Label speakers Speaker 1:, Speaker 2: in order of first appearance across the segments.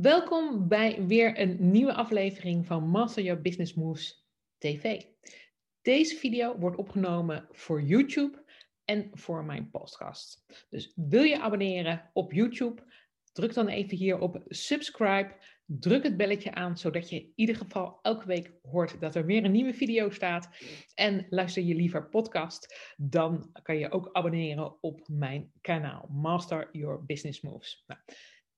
Speaker 1: Welkom bij weer een nieuwe aflevering van Master Your Business Moves TV. Deze video wordt opgenomen voor YouTube en voor mijn podcast. Dus wil je abonneren op YouTube? Druk dan even hier op subscribe. Druk het belletje aan, zodat je in ieder geval elke week hoort dat er weer een nieuwe video staat. En luister je liever podcast, dan kan je ook abonneren op mijn kanaal Master Your Business Moves. Nou,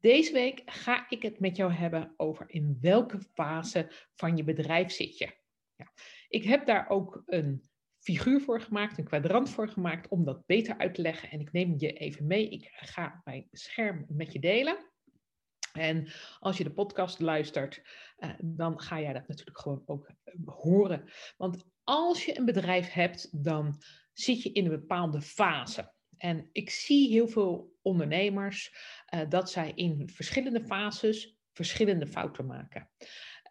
Speaker 1: deze week ga ik het met jou hebben over in welke fase van je bedrijf zit je. Ja, ik heb daar ook een figuur voor gemaakt, een kwadrant voor gemaakt, om dat beter uit te leggen. En ik neem je even mee. Ik ga mijn scherm met je delen. En als je de podcast luistert, eh, dan ga jij dat natuurlijk gewoon ook eh, horen. Want als je een bedrijf hebt, dan zit je in een bepaalde fase. En ik zie heel veel ondernemers uh, dat zij in verschillende fases verschillende fouten maken.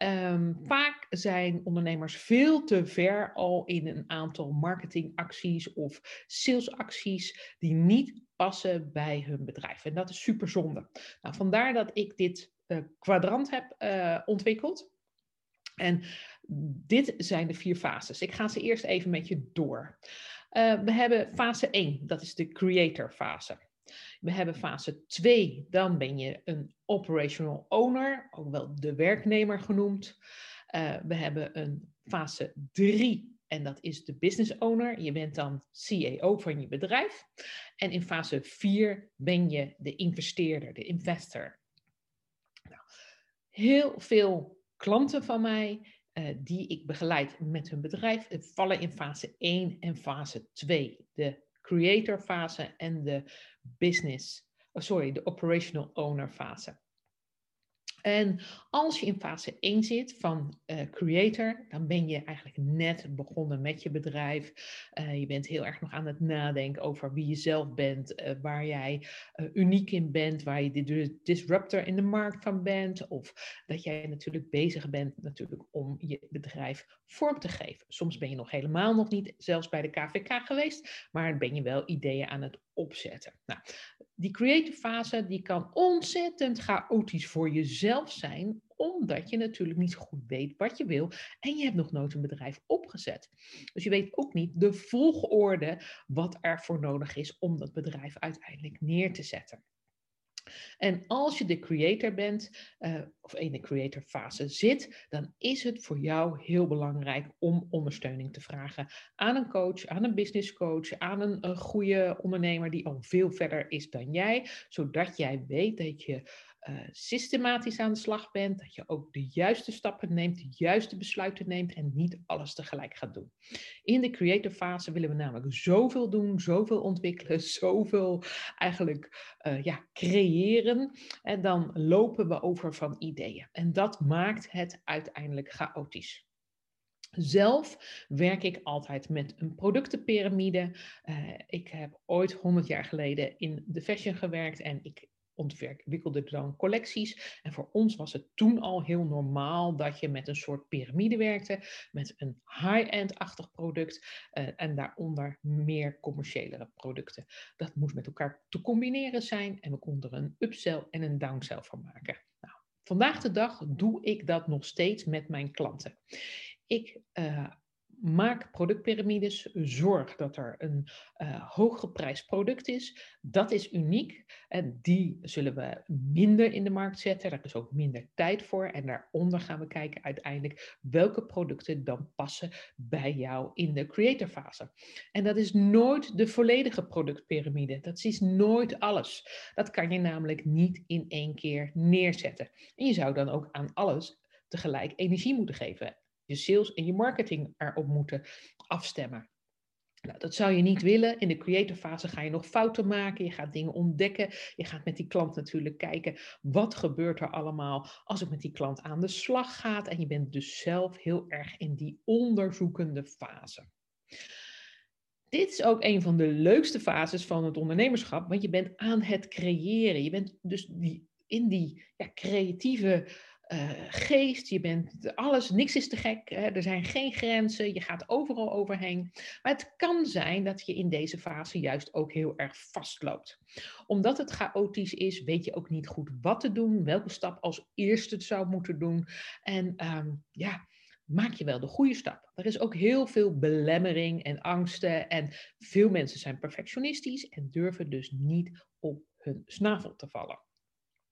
Speaker 1: Um, vaak zijn ondernemers veel te ver al in een aantal marketingacties of salesacties die niet passen bij hun bedrijf. En dat is super zonde. Nou, vandaar dat ik dit uh, kwadrant heb uh, ontwikkeld. En dit zijn de vier fases. Ik ga ze eerst even met je door. We hebben fase 1, dat is de creator fase. We hebben fase 2, dan ben je een operational owner, ook wel de werknemer genoemd. Uh, we hebben een fase 3 en dat is de business owner. Je bent dan CEO van je bedrijf. En in fase 4 ben je de investeerder, de investor. Nou, heel veel klanten van mij uh, die ik begeleid met hun bedrijf vallen in fase 1 en fase 2. De creator fase en de business, oh sorry, de operational owner fase. En als je in fase 1 zit van uh, creator, dan ben je eigenlijk net begonnen met je bedrijf. Uh, je bent heel erg nog aan het nadenken over wie je zelf bent, uh, waar jij uniek in bent, waar je de disruptor in de markt van bent. Of dat jij natuurlijk bezig bent natuurlijk om je bedrijf vorm te geven. Soms ben je nog helemaal nog niet zelfs bij de KVK geweest, maar ben je wel ideeën aan het opzetten. Nou, die creative fase die kan ontzettend chaotisch voor jezelf zijn, omdat je natuurlijk niet goed weet wat je wil en je hebt nog nooit een bedrijf opgezet. Dus je weet ook niet de volgorde wat er voor nodig is om dat bedrijf uiteindelijk neer te zetten. En als je de creator bent, uh, of in de creator fase zit, dan is het voor jou heel belangrijk om ondersteuning te vragen aan een coach, aan een business coach, aan een goede ondernemer die al veel verder is dan jij, zodat jij weet dat je uh, systematisch aan de slag bent, dat je ook de juiste stappen neemt, de juiste besluiten neemt en niet alles tegelijk gaat doen. In de creative fase willen we namelijk zoveel doen, zoveel ontwikkelen, zoveel eigenlijk uh, ja, creëren en dan lopen we over van ideeën. En dat maakt het uiteindelijk chaotisch. Zelf werk ik altijd met een productenpyramide. Uh, ik heb ooit 100 jaar geleden in de fashion gewerkt en ik ontwikkelde dan collecties. En voor ons was het toen al heel normaal dat je met een soort piramide werkte, met een high-end-achtig product uh, en daaronder meer commerciëlere producten. Dat moest met elkaar te combineren zijn en we konden er een upsell en een downsell van maken. Nou, vandaag de dag doe ik dat nog steeds met mijn klanten. Ik uh, maak productpyramides, zorg dat er een uh, hooggeprijsd product is. Dat is uniek en die zullen we minder in de markt zetten. Daar is ook minder tijd voor en daaronder gaan we kijken uiteindelijk welke producten dan passen bij jou in de creator fase. En dat is nooit de volledige productpyramide. Dat is nooit alles. Dat kan je namelijk niet in één keer neerzetten. En je zou dan ook aan alles tegelijk energie moeten geven je sales en je marketing erop moeten afstemmen. Nou, dat zou je niet willen. In de creative fase ga je nog fouten maken. Je gaat dingen ontdekken. Je gaat met die klant natuurlijk kijken. Wat gebeurt er allemaal als ik met die klant aan de slag ga? En je bent dus zelf heel erg in die onderzoekende fase. Dit is ook een van de leukste fases van het ondernemerschap. Want je bent aan het creëren. Je bent dus die, in die ja, creatieve uh, geest, je bent alles, niks is te gek, hè? er zijn geen grenzen, je gaat overal overheen. Maar het kan zijn dat je in deze fase juist ook heel erg vastloopt. Omdat het chaotisch is, weet je ook niet goed wat te doen, welke stap als eerste zou moeten doen. En um, ja, maak je wel de goede stap. Er is ook heel veel belemmering en angsten en veel mensen zijn perfectionistisch en durven dus niet op hun snavel te vallen.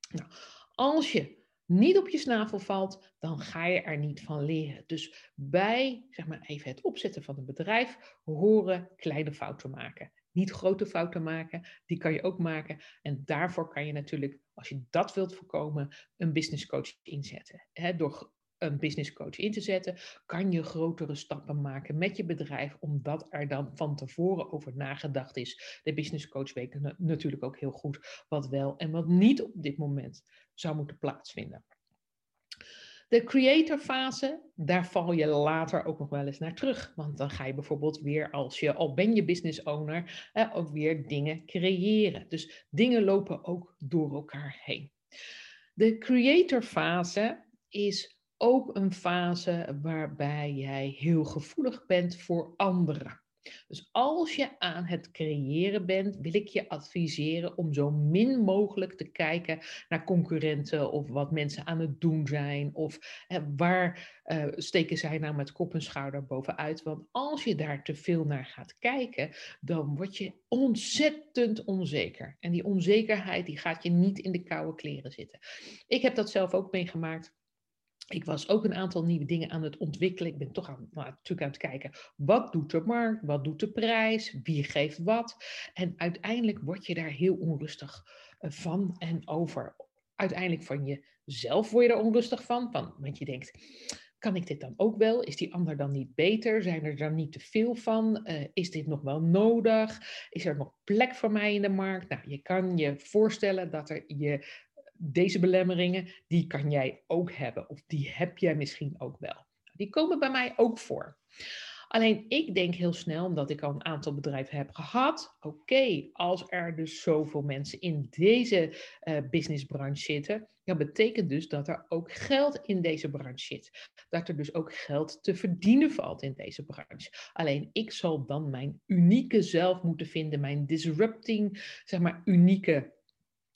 Speaker 1: Nou, als je niet op je snavel valt, dan ga je er niet van leren. Dus bij zeg maar even het opzetten van een bedrijf horen kleine fouten maken. Niet grote fouten maken, die kan je ook maken. En daarvoor kan je natuurlijk, als je dat wilt voorkomen, een business coach inzetten. door een business coach in te zetten, kan je grotere stappen maken met je bedrijf, omdat er dan van tevoren over nagedacht is. De business coach weet natuurlijk ook heel goed wat wel en wat niet op dit moment zou moeten plaatsvinden. De creator fase, daar val je later ook nog wel eens naar terug. Want dan ga je bijvoorbeeld weer, als je al ben je business owner, eh, ook weer dingen creëren. Dus dingen lopen ook door elkaar heen. De creator fase is ook een fase waarbij jij heel gevoelig bent voor anderen. Dus als je aan het creëren bent, wil ik je adviseren om zo min mogelijk te kijken naar concurrenten of wat mensen aan het doen zijn of waar uh, steken zij nou met kop en schouder bovenuit. Want als je daar te veel naar gaat kijken, dan word je ontzettend onzeker. En die onzekerheid die gaat je niet in de koude kleren zitten. Ik heb dat zelf ook meegemaakt ik was ook een aantal nieuwe dingen aan het ontwikkelen. Ik ben toch aan, natuurlijk aan het kijken, wat doet de markt, wat doet de prijs, wie geeft wat. En uiteindelijk word je daar heel onrustig eh, van en over. Uiteindelijk van jezelf word je er onrustig van, van want je denkt, kan ik dit dan ook wel? Is die ander dan niet beter? Zijn er dan niet te veel van? Uh, is dit nog wel nodig? Is er nog plek voor mij in de markt? Nou, je kan je voorstellen dat er je deze belemmeringen, die kan jij ook hebben. Of die heb jij misschien ook wel. Die komen bij mij ook voor. Alleen ik denk heel snel, omdat ik al een aantal bedrijven heb gehad. Oké, als er dus zoveel mensen in deze uh, businessbranche zitten, dat betekent dus dat er ook geld in deze branche zit. Dat er dus ook geld te verdienen valt in deze branche. Alleen ik zal dan mijn unieke zelf moeten vinden, mijn disrupting, zeg maar, unieke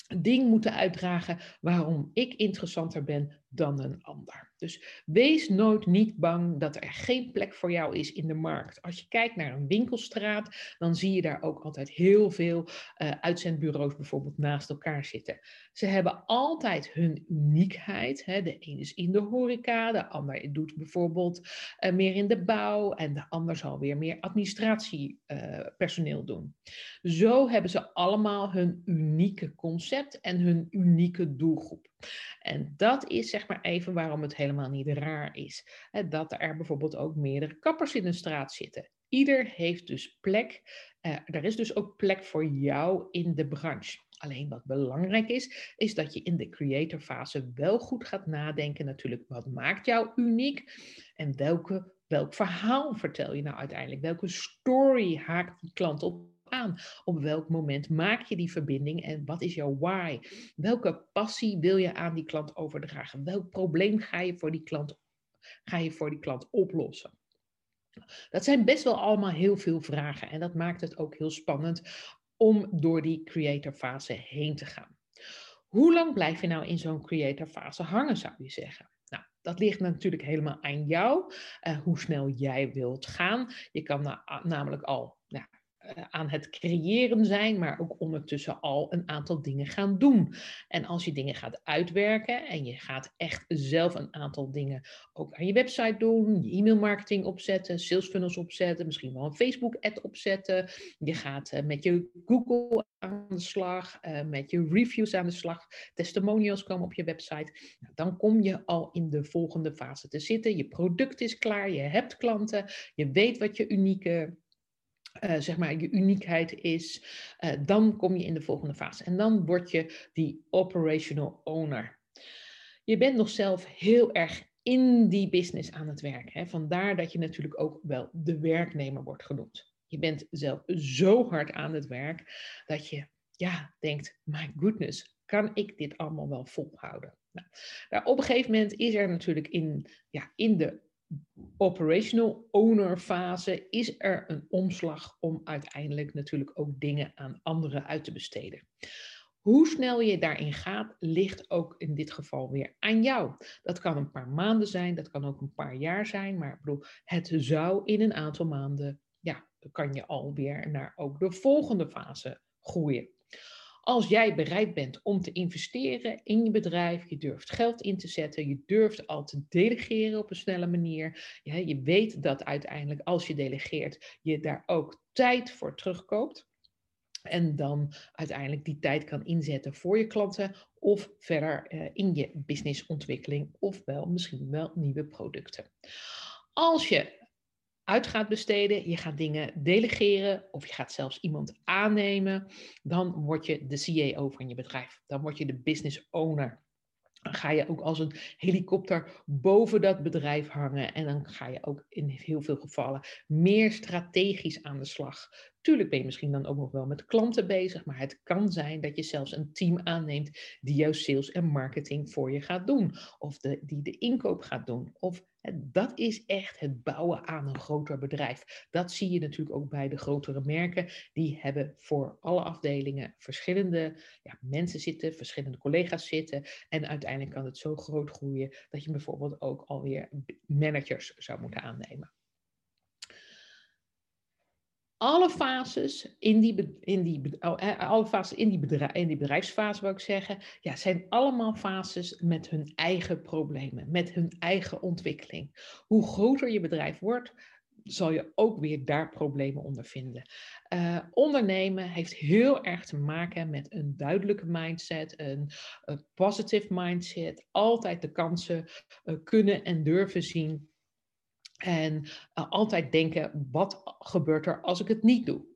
Speaker 1: ding moeten uitdragen waarom ik interessanter ben dan een ander. Dus wees nooit niet bang dat er geen plek voor jou is in de markt. Als je kijkt naar een winkelstraat, dan zie je daar ook altijd heel veel uh, uitzendbureaus bijvoorbeeld naast elkaar zitten. Ze hebben altijd hun uniekheid. Hè. De een is in de horeca, de ander doet bijvoorbeeld uh, meer in de bouw en de ander zal weer meer administratiepersoneel uh, doen. Zo hebben ze allemaal hun unieke concept en hun unieke doelgroep. En dat is zeg maar even waarom het helemaal niet raar is. Dat er bijvoorbeeld ook meerdere kappers in een straat zitten. Ieder heeft dus plek. Uh, er is dus ook plek voor jou in de branche. Alleen wat belangrijk is, is dat je in de creator fase wel goed gaat nadenken natuurlijk. Wat maakt jou uniek? En welke, welk verhaal vertel je nou uiteindelijk? Welke story haakt die klant op aan? Op welk moment maak je die verbinding en wat is jouw why? Welke passie wil je aan die klant overdragen? Welk probleem ga je voor die klant, ga je voor die klant oplossen? Dat zijn best wel allemaal heel veel vragen en dat maakt het ook heel spannend om door die creator fase heen te gaan. Hoe lang blijf je nou in zo'n creator fase hangen, zou je zeggen? Nou, dat ligt natuurlijk helemaal aan jou, uh, hoe snel jij wilt gaan. Je kan namelijk al aan het creëren zijn, maar ook ondertussen al een aantal dingen gaan doen. En als je dingen gaat uitwerken en je gaat echt zelf een aantal dingen ook aan je website doen, je e-mailmarketing opzetten, sales funnels opzetten, misschien wel een Facebook-ad opzetten. Je gaat uh, met je Google aan de slag, uh, met je reviews aan de slag, testimonials komen op je website. Nou, dan kom je al in de volgende fase te zitten. Je product is klaar, je hebt klanten, je weet wat je unieke uh, zeg maar, je uniekheid is, uh, dan kom je in de volgende fase. En dan word je die operational owner. Je bent nog zelf heel erg in die business aan het werken. Hè? Vandaar dat je natuurlijk ook wel de werknemer wordt genoemd. Je bent zelf zo hard aan het werk dat je ja, denkt, my goodness, kan ik dit allemaal wel volhouden? Nou, nou, op een gegeven moment is er natuurlijk in, ja, in de operational owner fase is er een omslag om uiteindelijk natuurlijk ook dingen aan anderen uit te besteden. Hoe snel je daarin gaat, ligt ook in dit geval weer aan jou. Dat kan een paar maanden zijn, dat kan ook een paar jaar zijn, maar ik bedoel, het zou in een aantal maanden, ja, kan je alweer naar ook de volgende fase groeien. Als jij bereid bent om te investeren in je bedrijf, je durft geld in te zetten, je durft al te delegeren op een snelle manier. Ja, je weet dat uiteindelijk als je delegeert, je daar ook tijd voor terugkoopt. En dan uiteindelijk die tijd kan inzetten voor je klanten of verder uh, in je businessontwikkeling of wel misschien wel nieuwe producten. Als je uit gaat besteden, je gaat dingen delegeren of je gaat zelfs iemand aannemen, dan word je de CEO van je bedrijf. Dan word je de business owner. Dan ga je ook als een helikopter boven dat bedrijf hangen en dan ga je ook in heel veel gevallen meer strategisch aan de slag. Tuurlijk ben je misschien dan ook nog wel met klanten bezig, maar het kan zijn dat je zelfs een team aanneemt die jouw sales en marketing voor je gaat doen. Of die de inkoop gaat doen. Of dat is echt het bouwen aan een groter bedrijf. Dat zie je natuurlijk ook bij de grotere merken. Die hebben voor alle afdelingen verschillende ja, mensen zitten, verschillende collega's zitten. En uiteindelijk kan het zo groot groeien dat je bijvoorbeeld ook alweer managers zou moeten aannemen alle fases in die, in die, oh, alle fases in die, in die bedrijfsfase, wil ik zeggen, ja, zijn allemaal fases met hun eigen problemen, met hun eigen ontwikkeling. Hoe groter je bedrijf wordt, zal je ook weer daar problemen ondervinden. Uh, ondernemen heeft heel erg te maken met een duidelijke mindset, een, een positive mindset, altijd de kansen uh, kunnen en durven zien en uh, altijd denken, wat gebeurt er als ik het niet doe?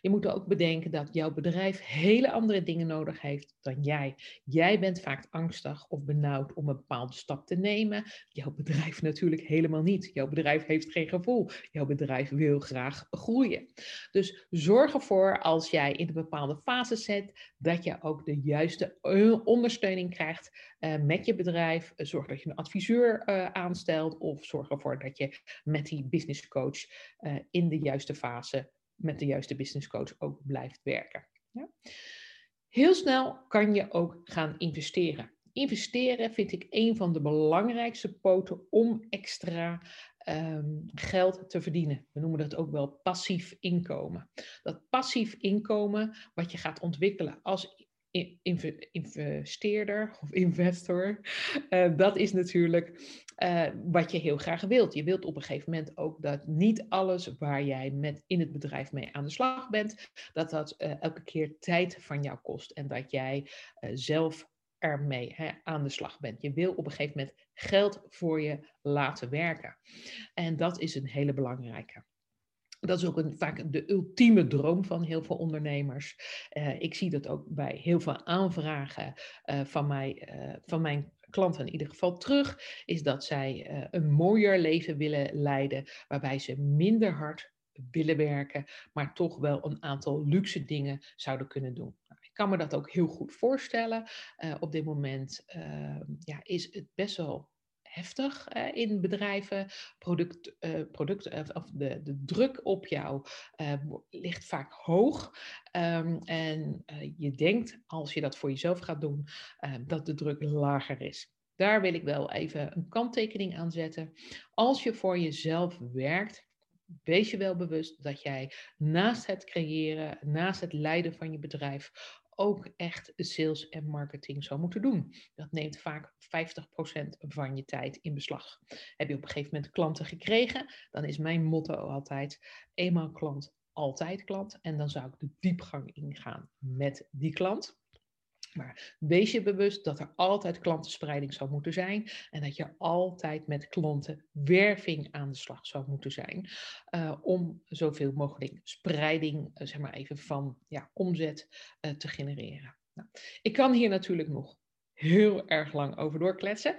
Speaker 1: Je moet ook bedenken dat jouw bedrijf hele andere dingen nodig heeft dan jij. Jij bent vaak angstig of benauwd om een bepaalde stap te nemen. Jouw bedrijf natuurlijk helemaal niet. Jouw bedrijf heeft geen gevoel. Jouw bedrijf wil graag groeien. Dus zorg ervoor als jij in een bepaalde fase zit, dat je ook de juiste eh, ondersteuning krijgt uh, met je bedrijf. Zorg dat je een adviseur aanstelt of zorg ervoor dat je met die business coach in de juiste fase met de juiste business coach ook blijft werken. Ja? Heel snel kan je ook gaan investeren. Investeren vind ik een van de belangrijkste poten om extra um, geld te verdienen. We noemen dat ook wel passief inkomen. Dat passief inkomen wat je gaat ontwikkelen als investeerder of investor, uh, dat is natuurlijk uh, wat je heel graag wilt. Je wilt op een gegeven moment ook dat niet alles waar jij met in het bedrijf mee aan de slag bent, dat dat uh, elke keer tijd van jou kost en dat jij zelf ermee hè, aan de slag bent. Je wil op een gegeven moment geld voor je laten werken. En dat is een hele belangrijke. Dat is ook een, vaak de ultieme droom van heel veel ondernemers. Uh, ik zie dat ook bij heel veel aanvragen uh, van, mij, uh, van mijn klanten in ieder geval terug, is dat zij een mooier leven willen leiden, waarbij ze minder hard willen werken, maar toch wel een aantal luxe dingen zouden kunnen doen. Nou, ik kan me dat ook heel goed voorstellen. op dit moment ja, is het best wel heftig in bedrijven. Product, uh, product, uh, of de, de druk op jou ligt vaak hoog. Um, en je denkt, als je dat voor jezelf gaat doen, dat de druk lager is. Daar wil ik wel even een kanttekening aan zetten. Als je voor jezelf werkt, wees je wel bewust dat jij naast het creëren, naast het leiden van je bedrijf, ook echt sales en marketing zou moeten doen. Dat neemt vaak 50% van je tijd in beslag. Heb je op een gegeven moment klanten gekregen, dan is mijn motto altijd: eenmaal klant, altijd klant. En dan zou ik de diepgang ingaan met die klant. Maar wees je bewust dat er altijd klantenspreiding zou moeten zijn en dat je altijd met klantenwerving aan de slag zou moeten zijn uh, om zoveel mogelijk spreiding, uh, zeg maar even, van ja, omzet uh, te genereren. Nou, ik kan hier natuurlijk nog heel erg lang over doorkletsen,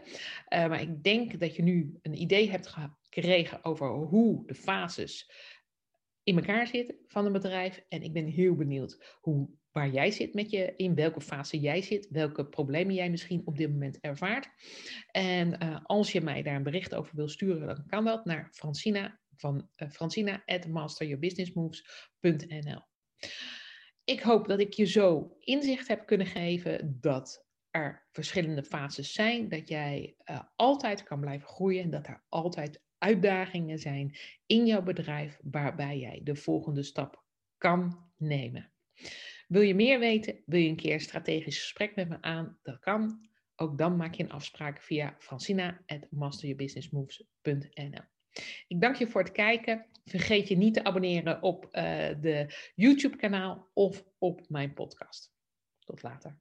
Speaker 1: maar ik denk dat je nu een idee hebt gekregen over hoe de fases in elkaar zitten van een bedrijf en ik ben heel benieuwd hoe waar jij zit met je, in welke fase jij zit, welke problemen jij misschien op dit moment ervaart. En uh, als je mij daar een bericht over wil sturen, dan kan dat naar Francina van uh, Francina at masteryourbusinessmoves.nl. Ik hoop dat ik je zo inzicht heb kunnen geven dat er verschillende fases zijn, dat jij uh, altijd kan blijven groeien en dat er altijd uitdagingen zijn in jouw bedrijf waarbij jij de volgende stap kan nemen. Wil je meer weten? Wil je een keer een strategisch gesprek met me aan? Dat kan. Ook dan maak je een afspraak via francina.masteryourbusinessmoves.nl Ik dank je voor het kijken. Vergeet je niet te abonneren op uh, de YouTube kanaal of op mijn podcast. Tot later.